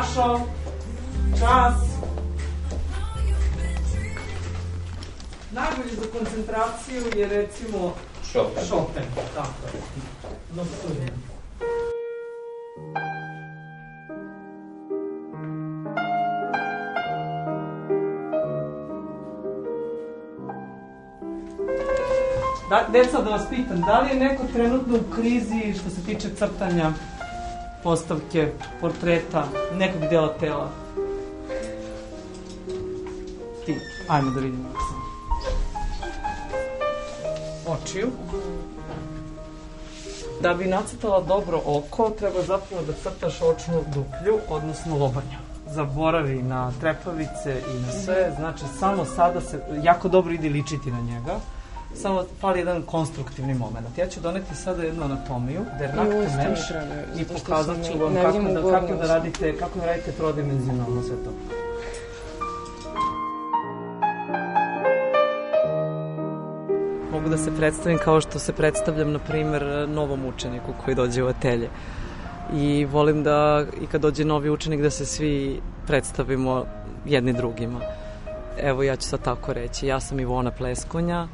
Našao čas. Najbolji za koncentraciju je recimo Chopin. Chopin, tako je. Nocturne. Da, deca, da vas pitam, da li je neko trenutno u krizi što se tiče crtanja postavke, portreta, nekog dela tela? Ti, ajmo da vidimo. Očiju. Da bi nacrtala dobro oko, treba zapravo da crtaš očnu duplju, odnosno lobanju. Zaboravi na trepavice i na sve, znači samo sada se jako dobro ide ličiti na njega. Samo fali jedan konstruktivni moment. Ja ću doneti sada jednu anatomiju, der nakte menš, i pokazat ću vam kako da, kako da radite, kako da radite trodimenzionalno sve to. Mogu da se predstavim kao što se predstavljam, na primer, novom učeniku koji dođe u atelje. I volim da, i kad dođe novi učenik, da se svi predstavimo jedni drugima. Evo, ja ću sad tako reći. Ja sam Ivona Pleskonja,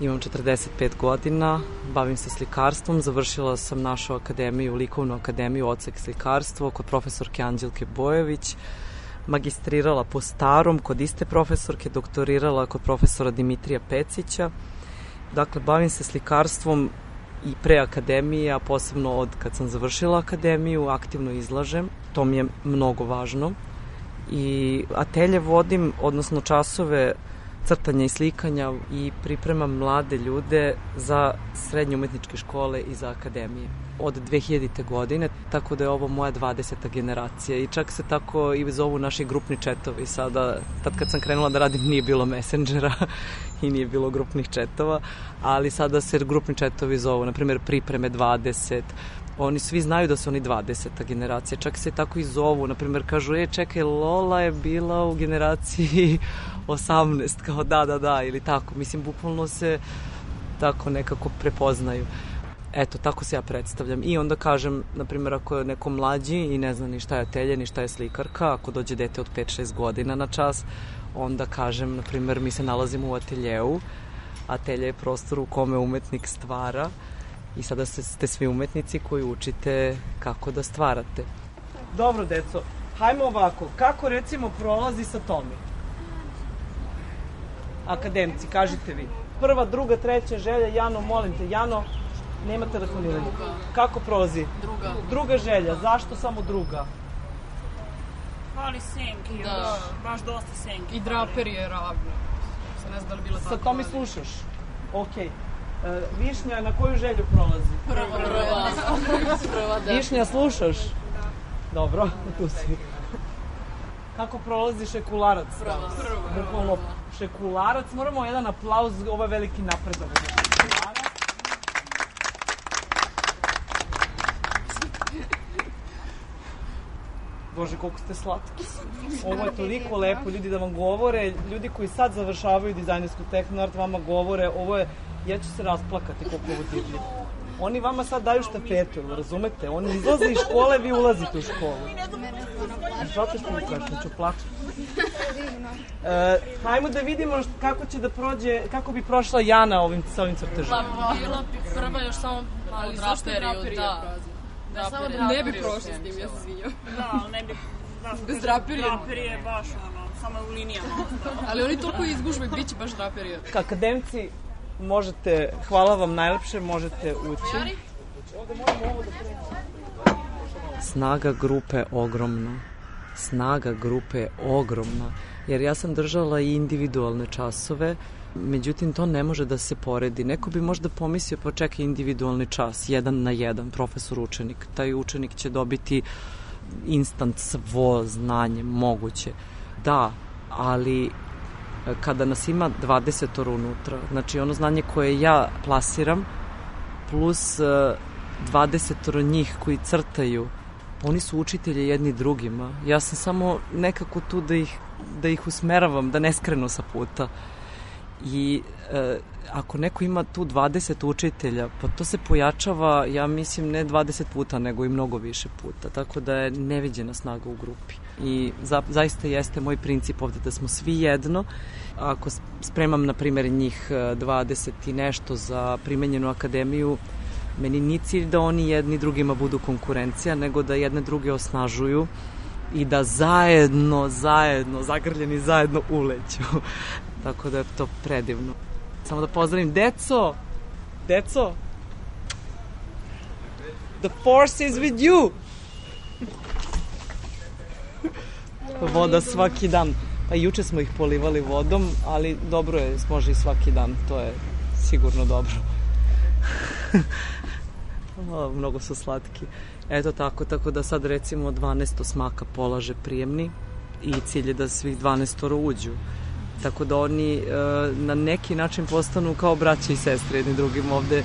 imam 45 godina, bavim se slikarstvom, završila sam našu akademiju, likovnu akademiju, odsek slikarstvo, kod profesorke Anđelke Bojević, magistrirala po starom kod iste profesorke, doktorirala kod profesora Dimitrija Pecića. Dakle, bavim se slikarstvom i pre akademije, a posebno od kad sam završila akademiju, aktivno izlažem. To mi je mnogo važno. I atelje vodim, odnosno časove crtanja i slikanja i pripremam mlade ljude za srednje umetničke škole i za akademije od 2000. godine, tako da je ovo moja 20. generacija i čak se tako i zovu naši grupni četovi sada, tad kad sam krenula da radim nije bilo messengera i nije bilo grupnih četova, ali sada se grupni četovi zovu, na primjer pripreme 20, oni svi znaju da su oni 20. generacija, čak se tako i zovu, na primjer kažu, e čekaj, Lola je bila u generaciji 18, kao da, da, da, ili tako, mislim, bukvalno se tako nekako prepoznaju. Eto, tako se ja predstavljam. I onda kažem, na primjer, ako je neko mlađi i ne zna ni šta je atelje, ni šta je slikarka, ako dođe dete od 5-6 godina na čas, onda kažem, na primjer, mi se nalazimo u ateljeu. Atelje je prostor u kome umetnik stvara i sada ste, svi umetnici koji učite kako da stvarate. Dobro, deco, hajmo ovako. Kako recimo prolazi sa Tomi? Akademci, kažite vi. Prva, druga, treća želja, Jano, molim te, Jano, nema telefoniranja. Druga. Kako prolazi? Druga. Druga želja, zašto samo druga? Fali senki, da. baš dosta senki. I draper je ravno. Se ne znam da li bila tako. Sa to mi slušaš? Okej. E, Višnja, na koju želju prolazi? Prva. Prva. Prva, da. Višnja, slušaš? Dobro, tu si. Kako prolazi šekularac? Prva. Prva. Bukvalno šekularac. Moramo jedan aplauz, ovo je veliki napredak za. Bože, koliko ste slatki. Ovo je toliko lepo, ljudi da vam govore, ljudi koji sad završavaju dizajnersku tehnart vama govore, ovo je, ja ću se rasplakati koliko ovo divlji. Oni vama sad daju štafetu, jel razumete? Oni izlaze iz škole, vi ulazite u školu. Zato što mi kažem, ću plaćati. E, hajmo da vidimo št- kako će da prođe, kako bi prošla Jana ovim, sa ovim crtežima. Bila bi prva još samo malo draperiju, da. Da, samo Ne bi prošli s tim, ja se svinjam. Da, ali ne bi... Da, Bez draperije. Draperije baš ono, samo u linijama. Ali oni toliko izgužbe, bit će baš draperija. Akademci, možete, hvala vam najlepše, možete ući. Snaga grupe ogromna. Snaga grupe je ogromna. Jer ja sam držala i individualne časove, međutim to ne može da se poredi. Neko bi možda pomislio pa čekaj individualni čas, jedan na jedan, profesor učenik. Taj učenik će dobiti instant svo znanje moguće. Da, ali e, kada nas ima 20 unutra, znači ono znanje koje ja plasiram, plus 20 njih koji crtaju, oni su učitelji jedni drugima. Ja sam samo nekako tu da ih, da ih usmeravam, da ne skrenu sa puta. I e, ako neko ima tu 20 učitelja, pa to se pojačava, ja mislim, ne 20 puta, nego i mnogo više puta. Tako da je neviđena snaga u grupi. I za, zaista jeste moj princip ovde da smo svi jedno. Ako spremam, na primjer, njih 20 i nešto za primenjenu akademiju, meni nije cilj da oni jedni drugima budu konkurencija, nego da jedne druge osnažuju i da zajedno, zajedno, zagrljeni zajedno uleću. Tako da je to predivno. Samo da pozdravim deco! Deco! The force is with you! Voda svaki dan. Pa juče smo ih polivali vodom, ali dobro je, može i svaki dan. To je sigurno dobro. mnogo su slatki. Eto tako, tako da sad recimo 12 osmaka polaže prijemni i cilj je da svih 12 uđu. Tako da oni e, na neki način postanu kao braće i sestre jedni drugim ovde.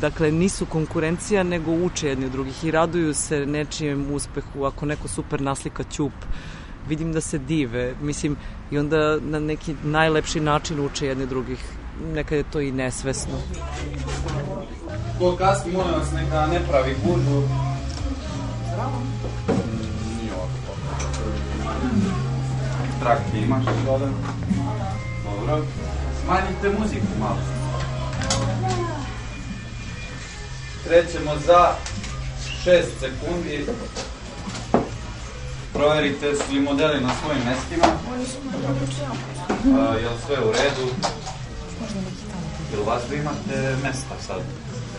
Dakle, nisu konkurencija, nego uče jedni od drugih i raduju se nečijem uspehu. Ako neko super naslika ćup, vidim da se dive. Mislim, i onda na neki najlepši način uče jedni drugih. Nekad je to i nesvesno. Ko kasni, molim vas, neka ne pravi gužu. Zdravo. Nije ovako. Trakti imaš soda? Dobro. Smanjite muziku malo. Krećemo za 6 sekundi. Proverite svi modeli na svojim mestima. Uh, je li sve u redu? Jel vas vi imate mesta sad?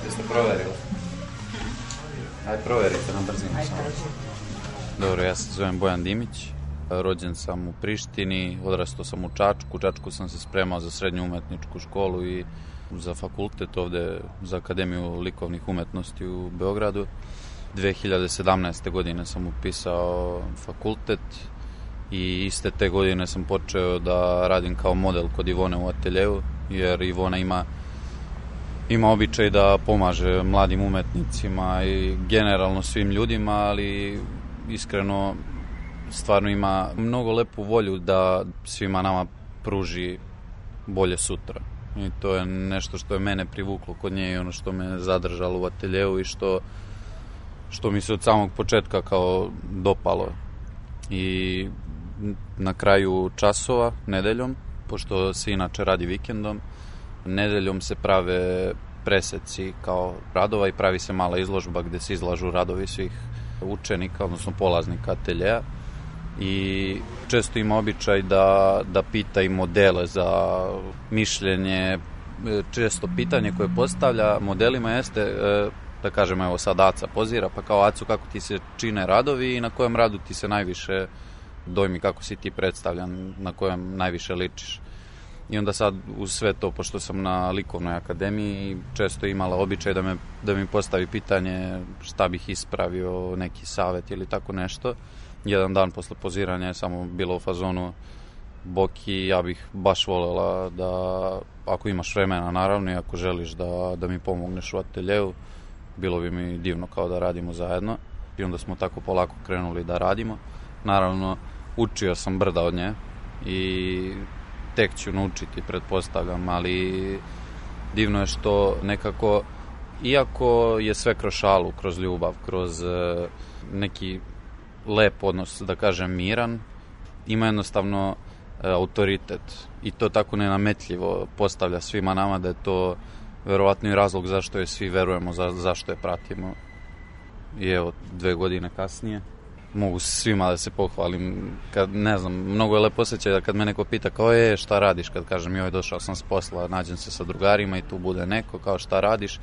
Jeste proverili? Ajde, proverite na brzinu samo. Dobro, ja se zovem Bojan Dimić. Rođen sam u Prištini, odrastao sam u Čačku. U Čačku sam se spremao za srednju umetničku školu i za fakultet ovde za Akademiju likovnih umetnosti u Beogradu. 2017. godine sam upisao fakultet i iste te godine sam počeo da radim kao model kod Ivone u ateljevu, jer Ivona ima ima običaj da pomaže mladim umetnicima i generalno svim ljudima, ali iskreno stvarno ima mnogo lepu volju da svima nama pruži bolje sutra. I to je nešto što je mene privuklo kod nje i ono što me zadržalo u ateljevu i što, što mi se od samog početka kao dopalo. I na kraju časova, nedeljom, pošto se inače radi vikendom, nedeljom se prave preseci kao radova i pravi se mala izložba gde se izlažu radovi svih učenika, odnosno polaznika ateljeja i često ima običaj da, da pita i modele za mišljenje, često pitanje koje postavlja modelima jeste e, da kažemo evo sad Aca pozira pa kao Acu kako ti se čine radovi i na kojem radu ti se najviše dojmi kako si ti predstavljan, na kojem najviše ličiš. I onda sad uz sve to, pošto sam na likovnoj akademiji, često imala običaj da, me, da mi postavi pitanje šta bih ispravio, neki savet ili tako nešto. Jedan dan posle poziranja je samo bilo u fazonu Boki, ja bih baš volela da, ako imaš vremena naravno i ako želiš da, da mi pomogneš u ateljevu, bilo bi mi divno kao da radimo zajedno. I onda smo tako polako krenuli da radimo. Naravno, učio sam brda od nje i tek ću naučiti, pretpostavljam, ali divno je što nekako, iako je sve kroz šalu, kroz ljubav, kroz e, neki lep odnos, da kažem miran, ima jednostavno e, autoritet i to tako nenametljivo postavlja svima nama da je to verovatno i razlog zašto je svi verujemo, za, zašto je pratimo. I evo, dve godine kasnije, mogu svima da se pohvalim. Kad, ne znam, mnogo je lepo osjećaj da kad me neko pita kao je šta radiš, kad kažem joj došao sam s posla, nađem se sa drugarima i tu bude neko kao šta radiš.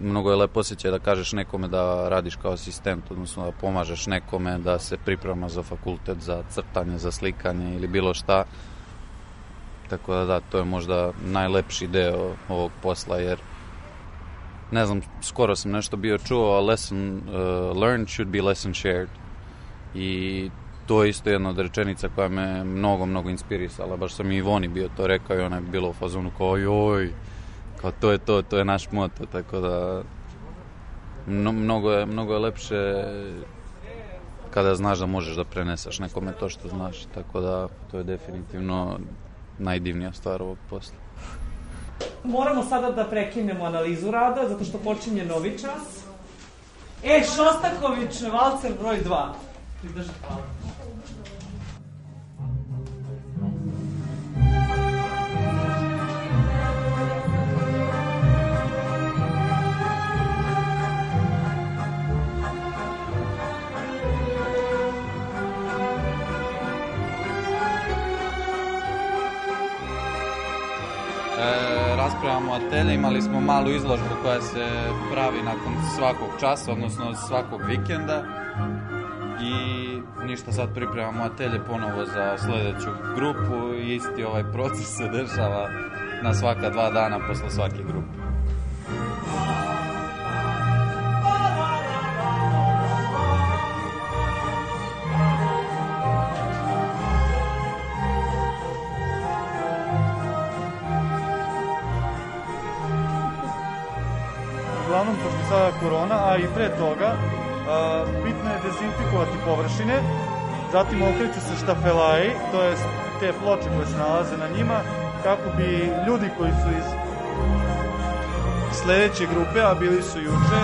Mnogo je lepo osjećaj da kažeš nekome da radiš kao asistent, odnosno da pomažeš nekome da se priprema za fakultet, za crtanje, za slikanje ili bilo šta. Tako da da, to je možda najlepši deo ovog posla jer ne znam, skoro sam nešto bio čuo, a lesson uh, learned should be lesson shared. I to je isto jedna od rečenica koja me mnogo, mnogo inspirisala. Baš sam i Ivoni bio to rekao i ona je bila u fazonu kao joj, kao to je to, to je naš moto, tako da mno, mnogo, je, mnogo je lepše kada znaš da možeš da preneseš nekome to što znaš, tako da to je definitivno najdivnija stvar ovog posla. Moramo sada da prekinemo analizu rada, zato što počinje novi čas. E, Šostaković, valcer broj 2. Izdrži hvala. E, raspravljamo o atelje, imali smo malu izložbu koja se pravi nakon svakog časa, odnosno svakog vikenda i ništa sad pripremamo atelje ponovo za sledeću grupu i isti ovaj proces se dešava na svaka dva dana posle svake grupe. Zatim okreću se štafelaji, to je te ploče koje se nalaze na njima, kako bi ljudi koji su iz sledeće grupe, a bili su juče,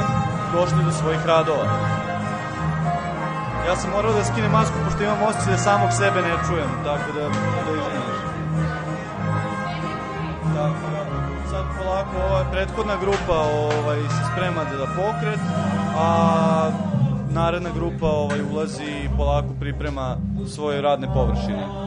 došli do svojih radova. Ja sam morao da skinem masku, pošto imam osjećaj da samog sebe ne čujem, tako da, da izviniš. Tako da, sad polako ova prethodna grupa ovaj, se sprema da da pokret, a naredna grupa ovaj, ulazi i polako priprema svoje radne površine.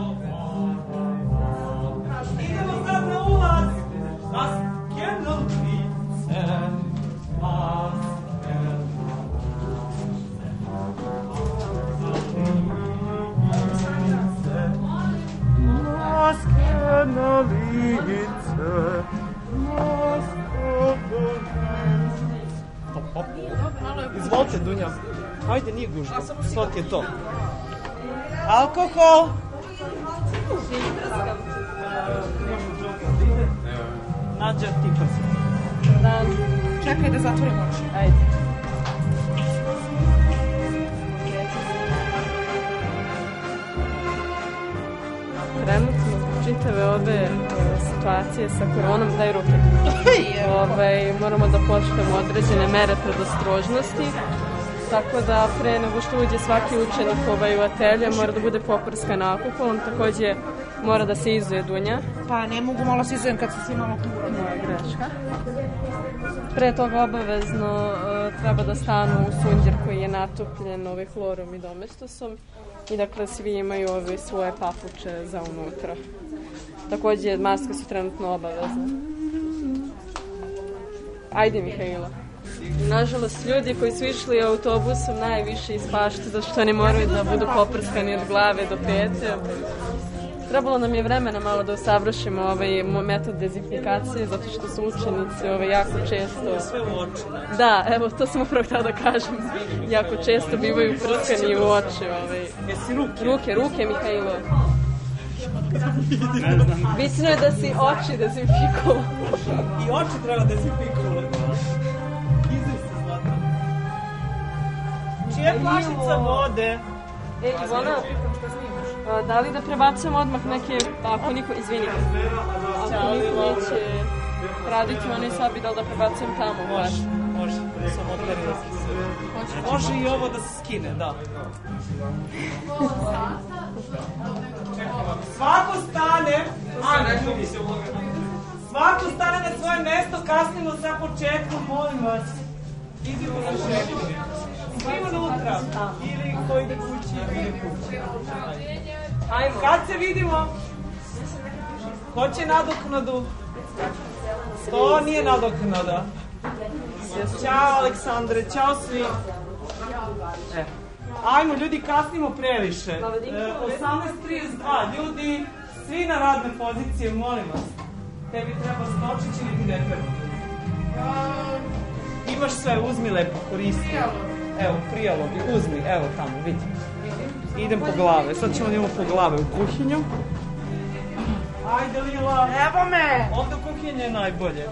Ajde, nije gužba. To ti je to. Alkohol. Nađa, ti prsi. Da, čekaj da zatvorim oči. Ajde. Trenutno zbog čitave ove e, situacije sa koronom, daj ruke. Ove, moramo da počnemo određene mere predostrožnosti. Tako da pre nego što uđe svaki učenik ovaj, u atelje mora da bude poprskan alkoholom, takođe mora da se izuje dunja. Pa ne mogu malo se izujem kad se svi malo kura. Moja greška. Pre toga obavezno e, treba da stanu u sunđer koji je natopljen ovaj, hlorom i domestosom i dakle svi imaju ove svoje papuče za unutra. Takođe maske su trenutno obavezne. Ajde Mihajla. Nažalost, ljudi koji su išli autobusom najviše ispaštu, zato što oni moraju da budu poprskani od glave do pete. Trebalo nam je vremena malo da usavršimo ovaj metod dezinfikacije, zato što su učenici ovaj, jako često... Sve u oči. Da, evo, to sam upravo htela da kažem. Jako često bivaju prskani u oči. Ovaj. Jesi ruke? Ruke, ruke, Mihajlo. Bitno je da si oči dezinfikovao. I oči treba dezinfikovati. Čija flašica vode? E, Ivona, a, da li da prebacujemo odmah neke, ako niko, izvini, ako niko neće raditi u onoj sobi, da li da prebacujem tamo? Može, može, samo odgledati se. Može i ovo da se skine, da. Svako stane, Ana, svako stane na svoje mesto, kasnimo sa početkom, molim vas. Idemo na šetnje. Svi unutra. Ili ko ide kući, ide kući. Ajmo. Kad se vidimo? Ko će nadoknadu? To nije nadoknada. Ćao Aleksandre, ćao svi. E. Ajmo ljudi, kasnimo previše. E, 18.32, ljudi, svi na radne pozicije, molim vas. Tebi treba skočić ili ti ne treba? Imaš sve, uzmi lepo, koristi. Evo, prijalogi, uzmi, evo tamo, vidi. Idem po glave, sad ćemo da idemo po glave u kuhinju. Ajde Lila. Evo me. Ovde u kuhinji je najbolje.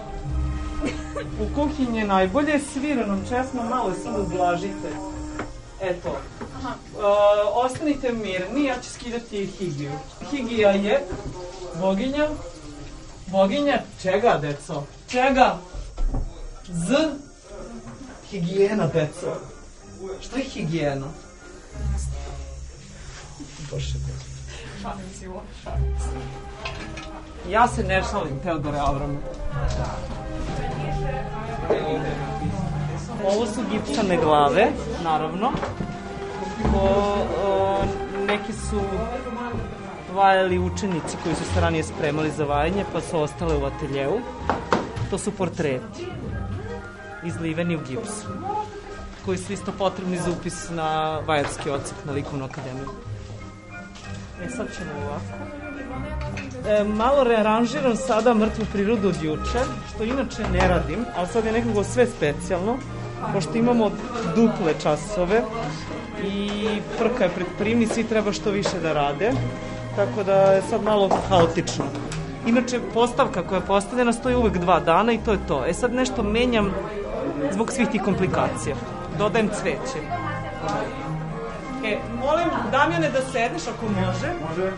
U kuhinji je najbolje, sviranom česmom malo je samo ublažite. Eto. Uh, ostanite mirni, ja ću skidati higiju. Higija je boginja. Boginja čega, deco? Čega? Z. Higijena, deco. Šta je higijena? Bože, Šalim ovo, šalim se. Ja se ne šalim, Teodore Avramu. Ovo su gipsane glave, naravno. Ko, o, neki su vajali učenici koji su se ranije spremali za vajanje, pa su ostale u ateljeu. To su portreti, izliveni u gipsu, koji su isto potrebni za upis na vajarski odsek na likovnu akademiju. E, sad ćemo ovako. E, malo rearanžiram sada mrtvu prirodu od juče, što inače ne radim, ali sad je nekako sve specijalno, pošto imamo duple časove i prka je pred primni, svi treba što više da rade, tako da je sad malo haotično. Inače, postavka koja je postavljena stoji uvek dva dana i to je to. E sad nešto menjam zbog svih tih komplikacija. Dodajem cveće. E, molim Damjane da sedneš ako može. Može.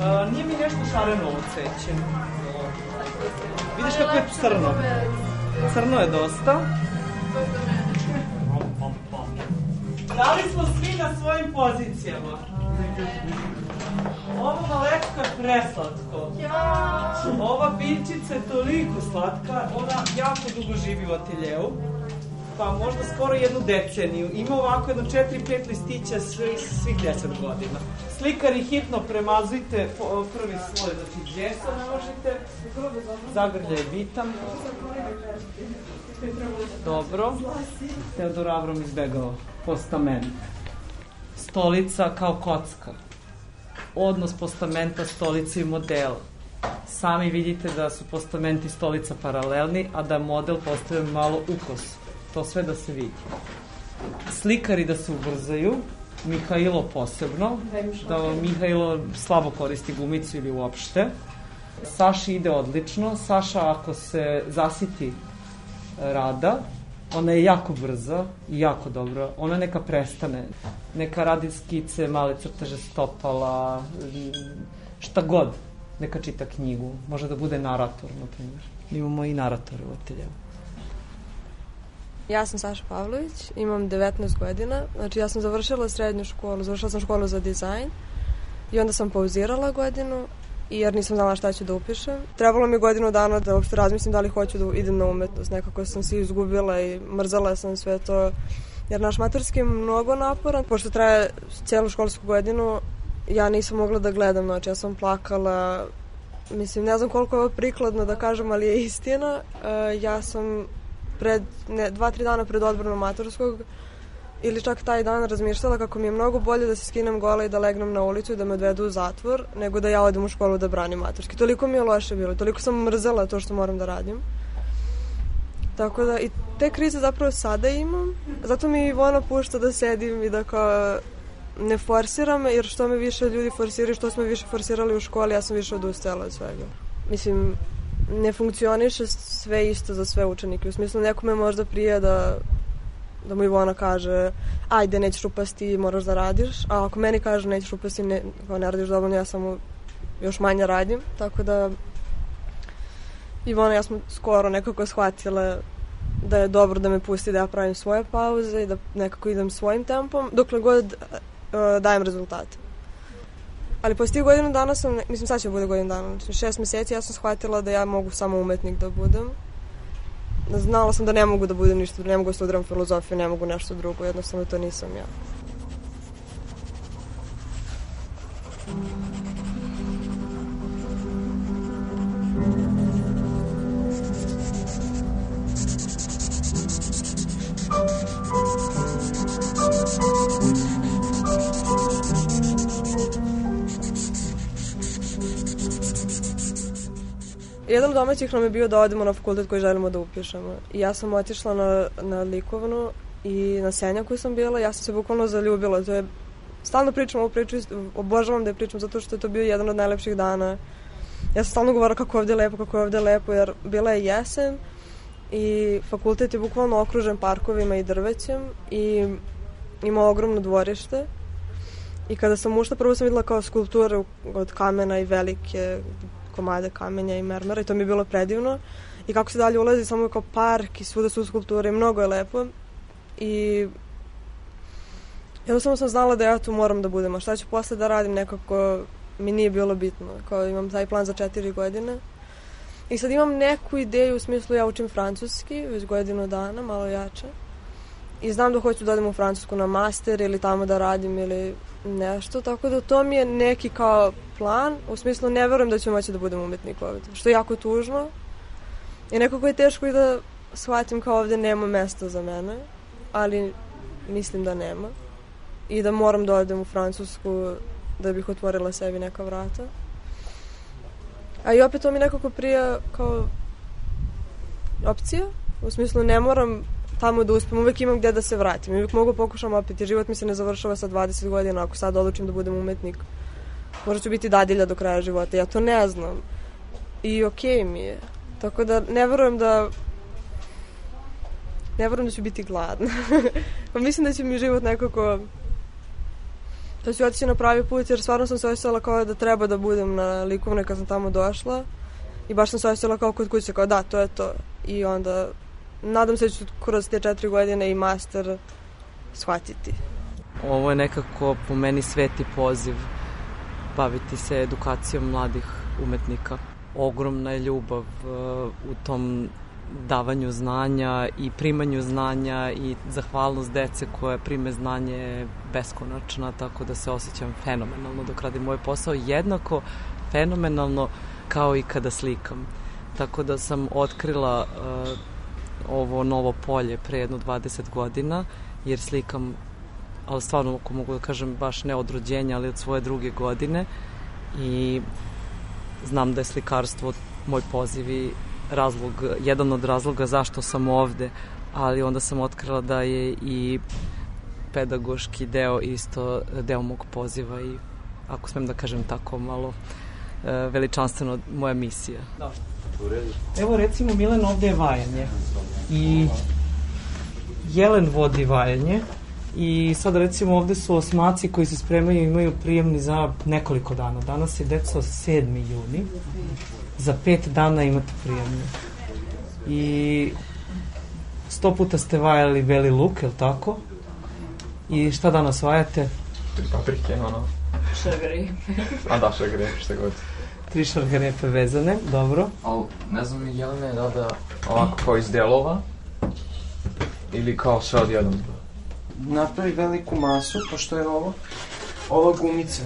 Uh, nije mi nešto šareno ovo cveće. Vidiš kako je crno. Crno je dosta. Da li smo svi na svojim pozicijama? Ovo malečka je preslatko. Ova bičica je toliko slatka, ona jako dugo živi u ateljeu pa možda skoro jednu deceniju. Ima ovako jedno 4-5 listića sve, svih 10 godina. Slikari hitno premazujte prvi sloj, znači džesa naložite, zagrlja je bitan. Dobro. Teodor Avram izbegao postament. Stolica kao kocka. Odnos postamenta, stolice i modela. Sami vidite da su postament i stolica paralelni, a da model postavlja malo ukos. To sve da se vidi. Slikari da se ubrzaju, Mihajlo posebno, da Mihajlo slabo koristi gumicu ili uopšte. Saši ide odlično. Saša ako se zasiti rada, ona je jako brza i jako dobra. Ona neka prestane. Neka radi skice, male crteže stopala, šta god. Neka čita knjigu. Može da bude narator, na primjer. Imamo i naratore u ateljevu. Ja sam Saša Pavlović, imam 19 godina. Znači ja sam završila srednju školu, završila sam školu za dizajn i onda sam pauzirala godinu jer nisam znala šta ću da upišem. Trebalo mi godinu dana da uopšte razmislim da li hoću da idem na umetnost. Nekako sam se izgubila i mrzala sam sve to jer naš maturski je mnogo naporan. Pošto traje celu školsku godinu, ja nisam mogla da gledam, znači ja sam plakala, mislim, ne znam koliko je ovo prikladno da kažem, ali je istina. E, ja sam pred, ne, dva, tri dana pred odbranom maturskog ili čak taj dan razmišljala kako mi je mnogo bolje da se skinem gola i da legnem na ulicu i da me odvedu u zatvor, nego da ja odem u školu da branim maturski. Toliko mi je loše bilo, toliko sam mrzela to što moram da radim. Tako da i te krize zapravo sada imam, zato mi Ivona pušta da sedim i da kao ne forsiram, jer što me više ljudi forsiraju, što smo više forsirali u školi, ja sam više odustajala od svega. Mislim, ne funkcioniše sve isto za sve učenike. U smislu, nekome možda prije da da mu Ivona kaže ajde, nećeš upasti, moraš da radiš, a ako meni kaže nećeš upasti, ne, kao ne radiš dovoljno, ja samo još manje radim, tako da Ivona i ja smo skoro nekako shvatile da je dobro da me pusti da ja pravim svoje pauze i da nekako idem svojim tempom, dokle god uh, dajem rezultate. Ali posle tih godinu dana sam, mislim sad će bude godinu dana, znači šest meseci ja sam shvatila da ja mogu samo umetnik da budem. znala sam da ne mogu da budem ništa, ne mogu da studiram filozofiju, ne mogu nešto drugo, jednostavno to nisam ja. Jedan od domaćih nam je bio da odemo na fakultet koji želimo da upišemo. I ja sam otišla na, na likovnu i na senja koju sam bila, ja sam se bukvalno zaljubila. To je, stalno pričam ovu priču, obožavam da je pričam zato što je to bio jedan od najlepših dana. Ja sam stalno govorila kako je ovde lepo, kako je ovde lepo, jer bila je jesen i fakultet je bukvalno okružen parkovima i drvećem i ima ogromno dvorište. I kada sam ušla, prvo sam videla kao skulpture od kamena i velike komade kamenja i mermera i to mi je bilo predivno. I kako se dalje ulazi, samo je kao park i svuda su skulpture i mnogo je lepo. I jednostavno sam znala da ja tu moram da budem, a šta ću posle da radim nekako mi nije bilo bitno. Kao imam taj plan za četiri godine. I sad imam neku ideju u smislu ja učim francuski već godinu dana, malo jače. I znam da hoću da odem u Francusku na master ili tamo da radim ili nešto, tako da to mi je neki kao plan, u smislu ne verujem da ću moći da budem umetnik ovde, što je jako tužno i nekako je teško i da shvatim kao ovde nema mesta za mene, ali mislim da nema i da moram da odem u Francusku da bih otvorila sebi neka vrata. A i opet to mi nekako prija kao opcija, u smislu ne moram tamo da uspem, uvek imam gde da se vratim. Uvek mogu pokušam opet, jer život mi se ne završava sa 20 godina, ako sad odlučim da budem umetnik. Možda ću biti dadilja do kraja života, ja to ne znam. I okej okay mi je. Tako da ne verujem da ne verujem da ću biti gladna. pa mislim da će mi život nekako da ću otići na pravi put, jer stvarno sam se osjećala kao da treba da budem na likovne kad sam tamo došla. I baš sam se osjećala kao kod kuće, kao da, to je to. I onda nadam se da ću kroz te četiri godine i master shvatiti. Ovo je nekako po meni sveti poziv baviti se edukacijom mladih umetnika. Ogromna je ljubav uh, u tom davanju znanja i primanju znanja i zahvalnost dece koje prime znanje je beskonačna, tako da se osjećam fenomenalno dok radim moj posao, jednako fenomenalno kao i kada slikam. Tako da sam otkrila uh, ovo novo polje pre jedno 20 godina, jer slikam, ali stvarno, ako mogu da kažem, baš ne od rođenja, ali od svoje druge godine i znam da je slikarstvo moj poziv i razlog, jedan od razloga zašto sam ovde, ali onda sam otkrila da je i pedagoški deo isto deo mog poziva i ako smem da kažem tako malo e, veličanstveno moja misija. Da. Evo recimo Milan ovde je vajanje i Jelen vodi vajanje i sad recimo ovde su osmaci koji se spremaju i imaju prijemni za nekoliko dana. Danas je deco 7. juni, za pet dana imate prijemni. I sto puta ste vajali beli luk, je li tako? I šta danas vajate? Paprike, ono. Šagri. A da, šagri, šta god. Tri šargarepe vezane, dobro. Ali ne znam Jelene da da ovako kao iz delova ili kao sve odjednom. Napravi veliku masu, pošto je ovo, ova gumica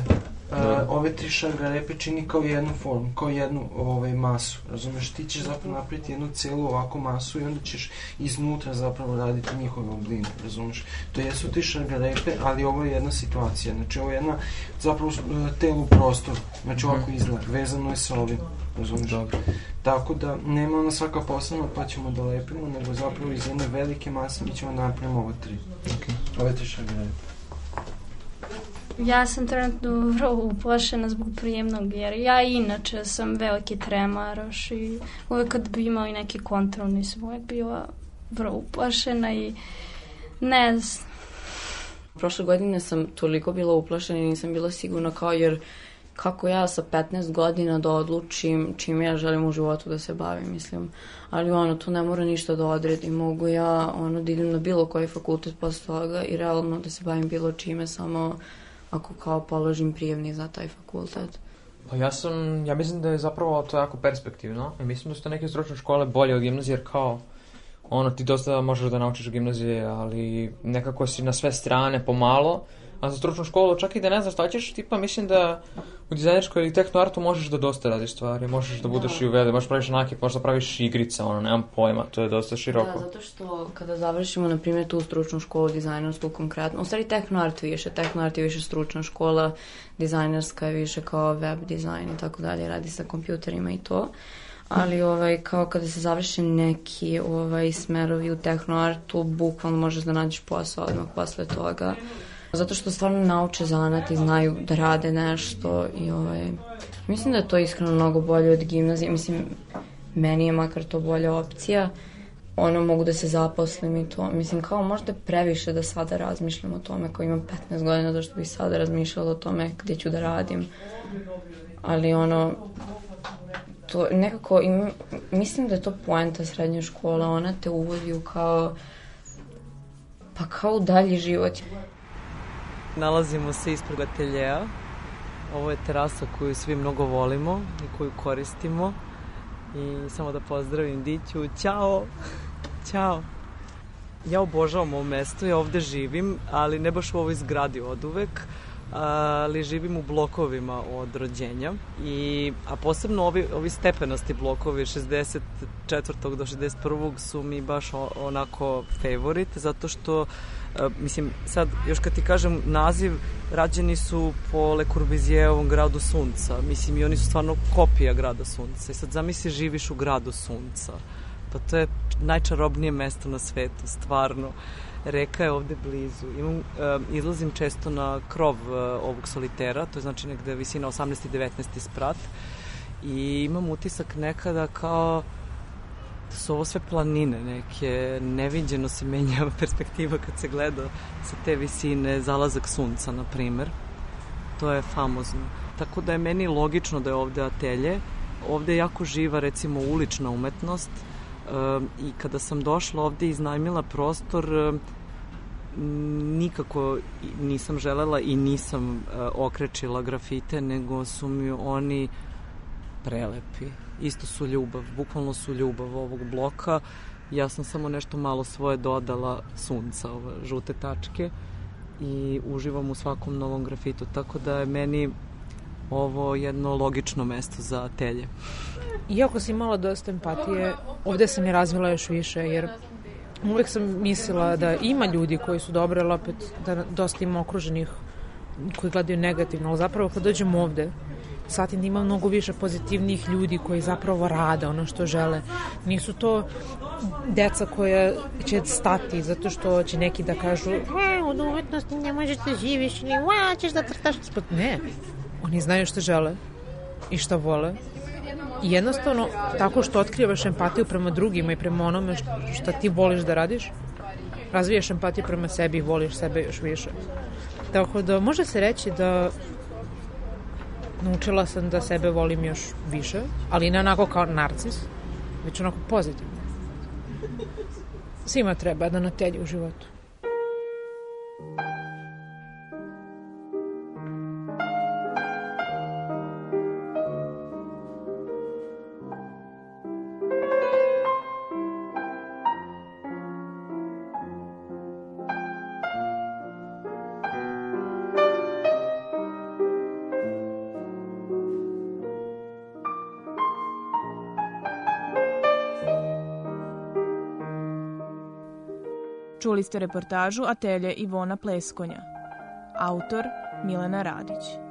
da. ove tri šargarepe čini kao jednu formu, kao jednu ovaj, masu, razumeš, ti ćeš zapravo napraviti jednu celu ovako masu i onda ćeš iznutra zapravo raditi njihove obline, razumeš. To jesu tri šargarepe, ali ovo je jedna situacija, znači ovo je jedna zapravo e, telo u prostoru, znači ovako mhm. izgleda, vezano je sa ovim, razumeš. Dobro. Tako da nema ona svaka posebna pa ćemo da lepimo, nego zapravo iz jedne velike mase mi ćemo da napravimo ove tri. Okay. Ove tri šargarepe. Ja sam trenutno vrlo uplašena zbog prijemnog, jer ja inače sam veliki tremaroš i uvek kad bi imao i neki kontrol nisam uvek bila vrlo uplašena i ne znam. Prošle godine sam toliko bila uplašena i nisam bila sigurna kao jer kako ja sa 15 godina da odlučim čim ja želim u životu da se bavim, mislim. Ali ono, to ne mora ništa da odredim. Mogu ja ono, da idem na bilo koji fakultet posle toga i realno da se bavim bilo čime, samo ako kao položim prijemni za taj fakultet? Pa ja sam, ja mislim da je zapravo to jako perspektivno i mislim da su neke stručne škole bolje od gimnazije jer kao ono ti dosta možeš da naučiš gimnazije, ali nekako si na sve strane pomalo, a za stručnu školu čak i da ne znaš šta ćeš, tipa mislim da u dizajnerskoj ili tehnoartu možeš da dosta radiš stvari, možeš da budeš da. i uvede, možeš praviš nakip, možeš da praviš igrice, ono, nemam pojma, to je dosta široko. Da, zato što kada završimo, na primjer, tu stručnu školu dizajnersku konkretno, u stvari tehnoart više, tehnoart je više stručna škola, dizajnerska je više kao web dizajn i tako dalje, radi sa kompjuterima i to ali ovaj, kao kada se završe neki ovaj, smerovi u tehnoartu, bukvalno možeš da nađeš posao odmah posle toga. Zato što stvarno nauče zanat i znaju da rade nešto i ovaj, mislim da je to iskreno mnogo bolje od gimnazije. Mislim, meni je makar to bolja opcija. Ono, mogu da se zaposlim i to. Mislim, kao možda previše da sada razmišljam o tome, kao imam 15 godina, da što bih sada razmišljala o tome gde ću da radim. Ali ono, to nekako, im, mislim da je to poenta srednje škola, ona te uvodi u kao, pa kao dalji život. Nalazimo se ispred ateljeja. Ovo je terasa koju svi mnogo volimo i koju koristimo. I samo da pozdravim Diću. Ćao! Ćao! Ja obožavam ovo mesto, ja ovde živim, ali ne baš u ovoj zgradi od uvek ali živim u blokovima od rođenja i a posebno ovi ovi stepenosti blokovi 64. do 61. su mi baš onako favorit zato što mislim sad još kad ti kažem naziv rađeni su po Le Corbusierovom gradu sunca mislim i oni su stvarno kopija grada sunca i sad zamisli živiš u gradu sunca pa to je najčarobnije mesto na svetu stvarno Reka je ovde blizu. Imam, izlazim često na krov uh, ovog solitera, to je znači negde visina 18. i 19. sprat i imam utisak nekada kao da su ovo sve planine neke, neviđeno se menja perspektiva kad se gleda sa te visine zalazak sunca, na primer. To je famozno. Tako da je meni logično da je ovde atelje. Ovde je jako živa, recimo, ulična umetnost, i kada sam došla ovde i iznajmila prostor nikako nisam želela i nisam okrečila grafite nego su mi oni prelepi. Isto su ljubav, bukvalno su ljubav ovog bloka. Ja sam samo nešto malo svoje dodala sunca, ove žute tačke i uživam u svakom novom grafitu, tako da je meni ovo jedno logično mesto za telje. Iako si imala dosta empatije, ovde sam je razvila još više, jer uvek sam mislila da ima ljudi koji su dobri, ali opet da dosta ima okruženih koji gledaju negativno, ali zapravo kad dođem ovde, shvatim da ima mnogo više pozitivnih ljudi koji zapravo rade ono što žele. Nisu to deca koja će stati zato što će neki da kažu e, od umetnosti ne možeš da živiš ni ćeš da crtaš. Ne, oni znaju što žele i što vole I jednostavno, tako što otkrivaš empatiju prema drugima i prema onome što ti voliš da radiš, razvijaš empatiju prema sebi i voliš sebe još više. Tako da može se reći da naučila sam da sebe volim još više, ali ne onako kao narcis, već onako pozitivno. Svima treba da natelji u životu. Ste reportažu Atelje Ivona Pleskonja. Autor Milena Radić.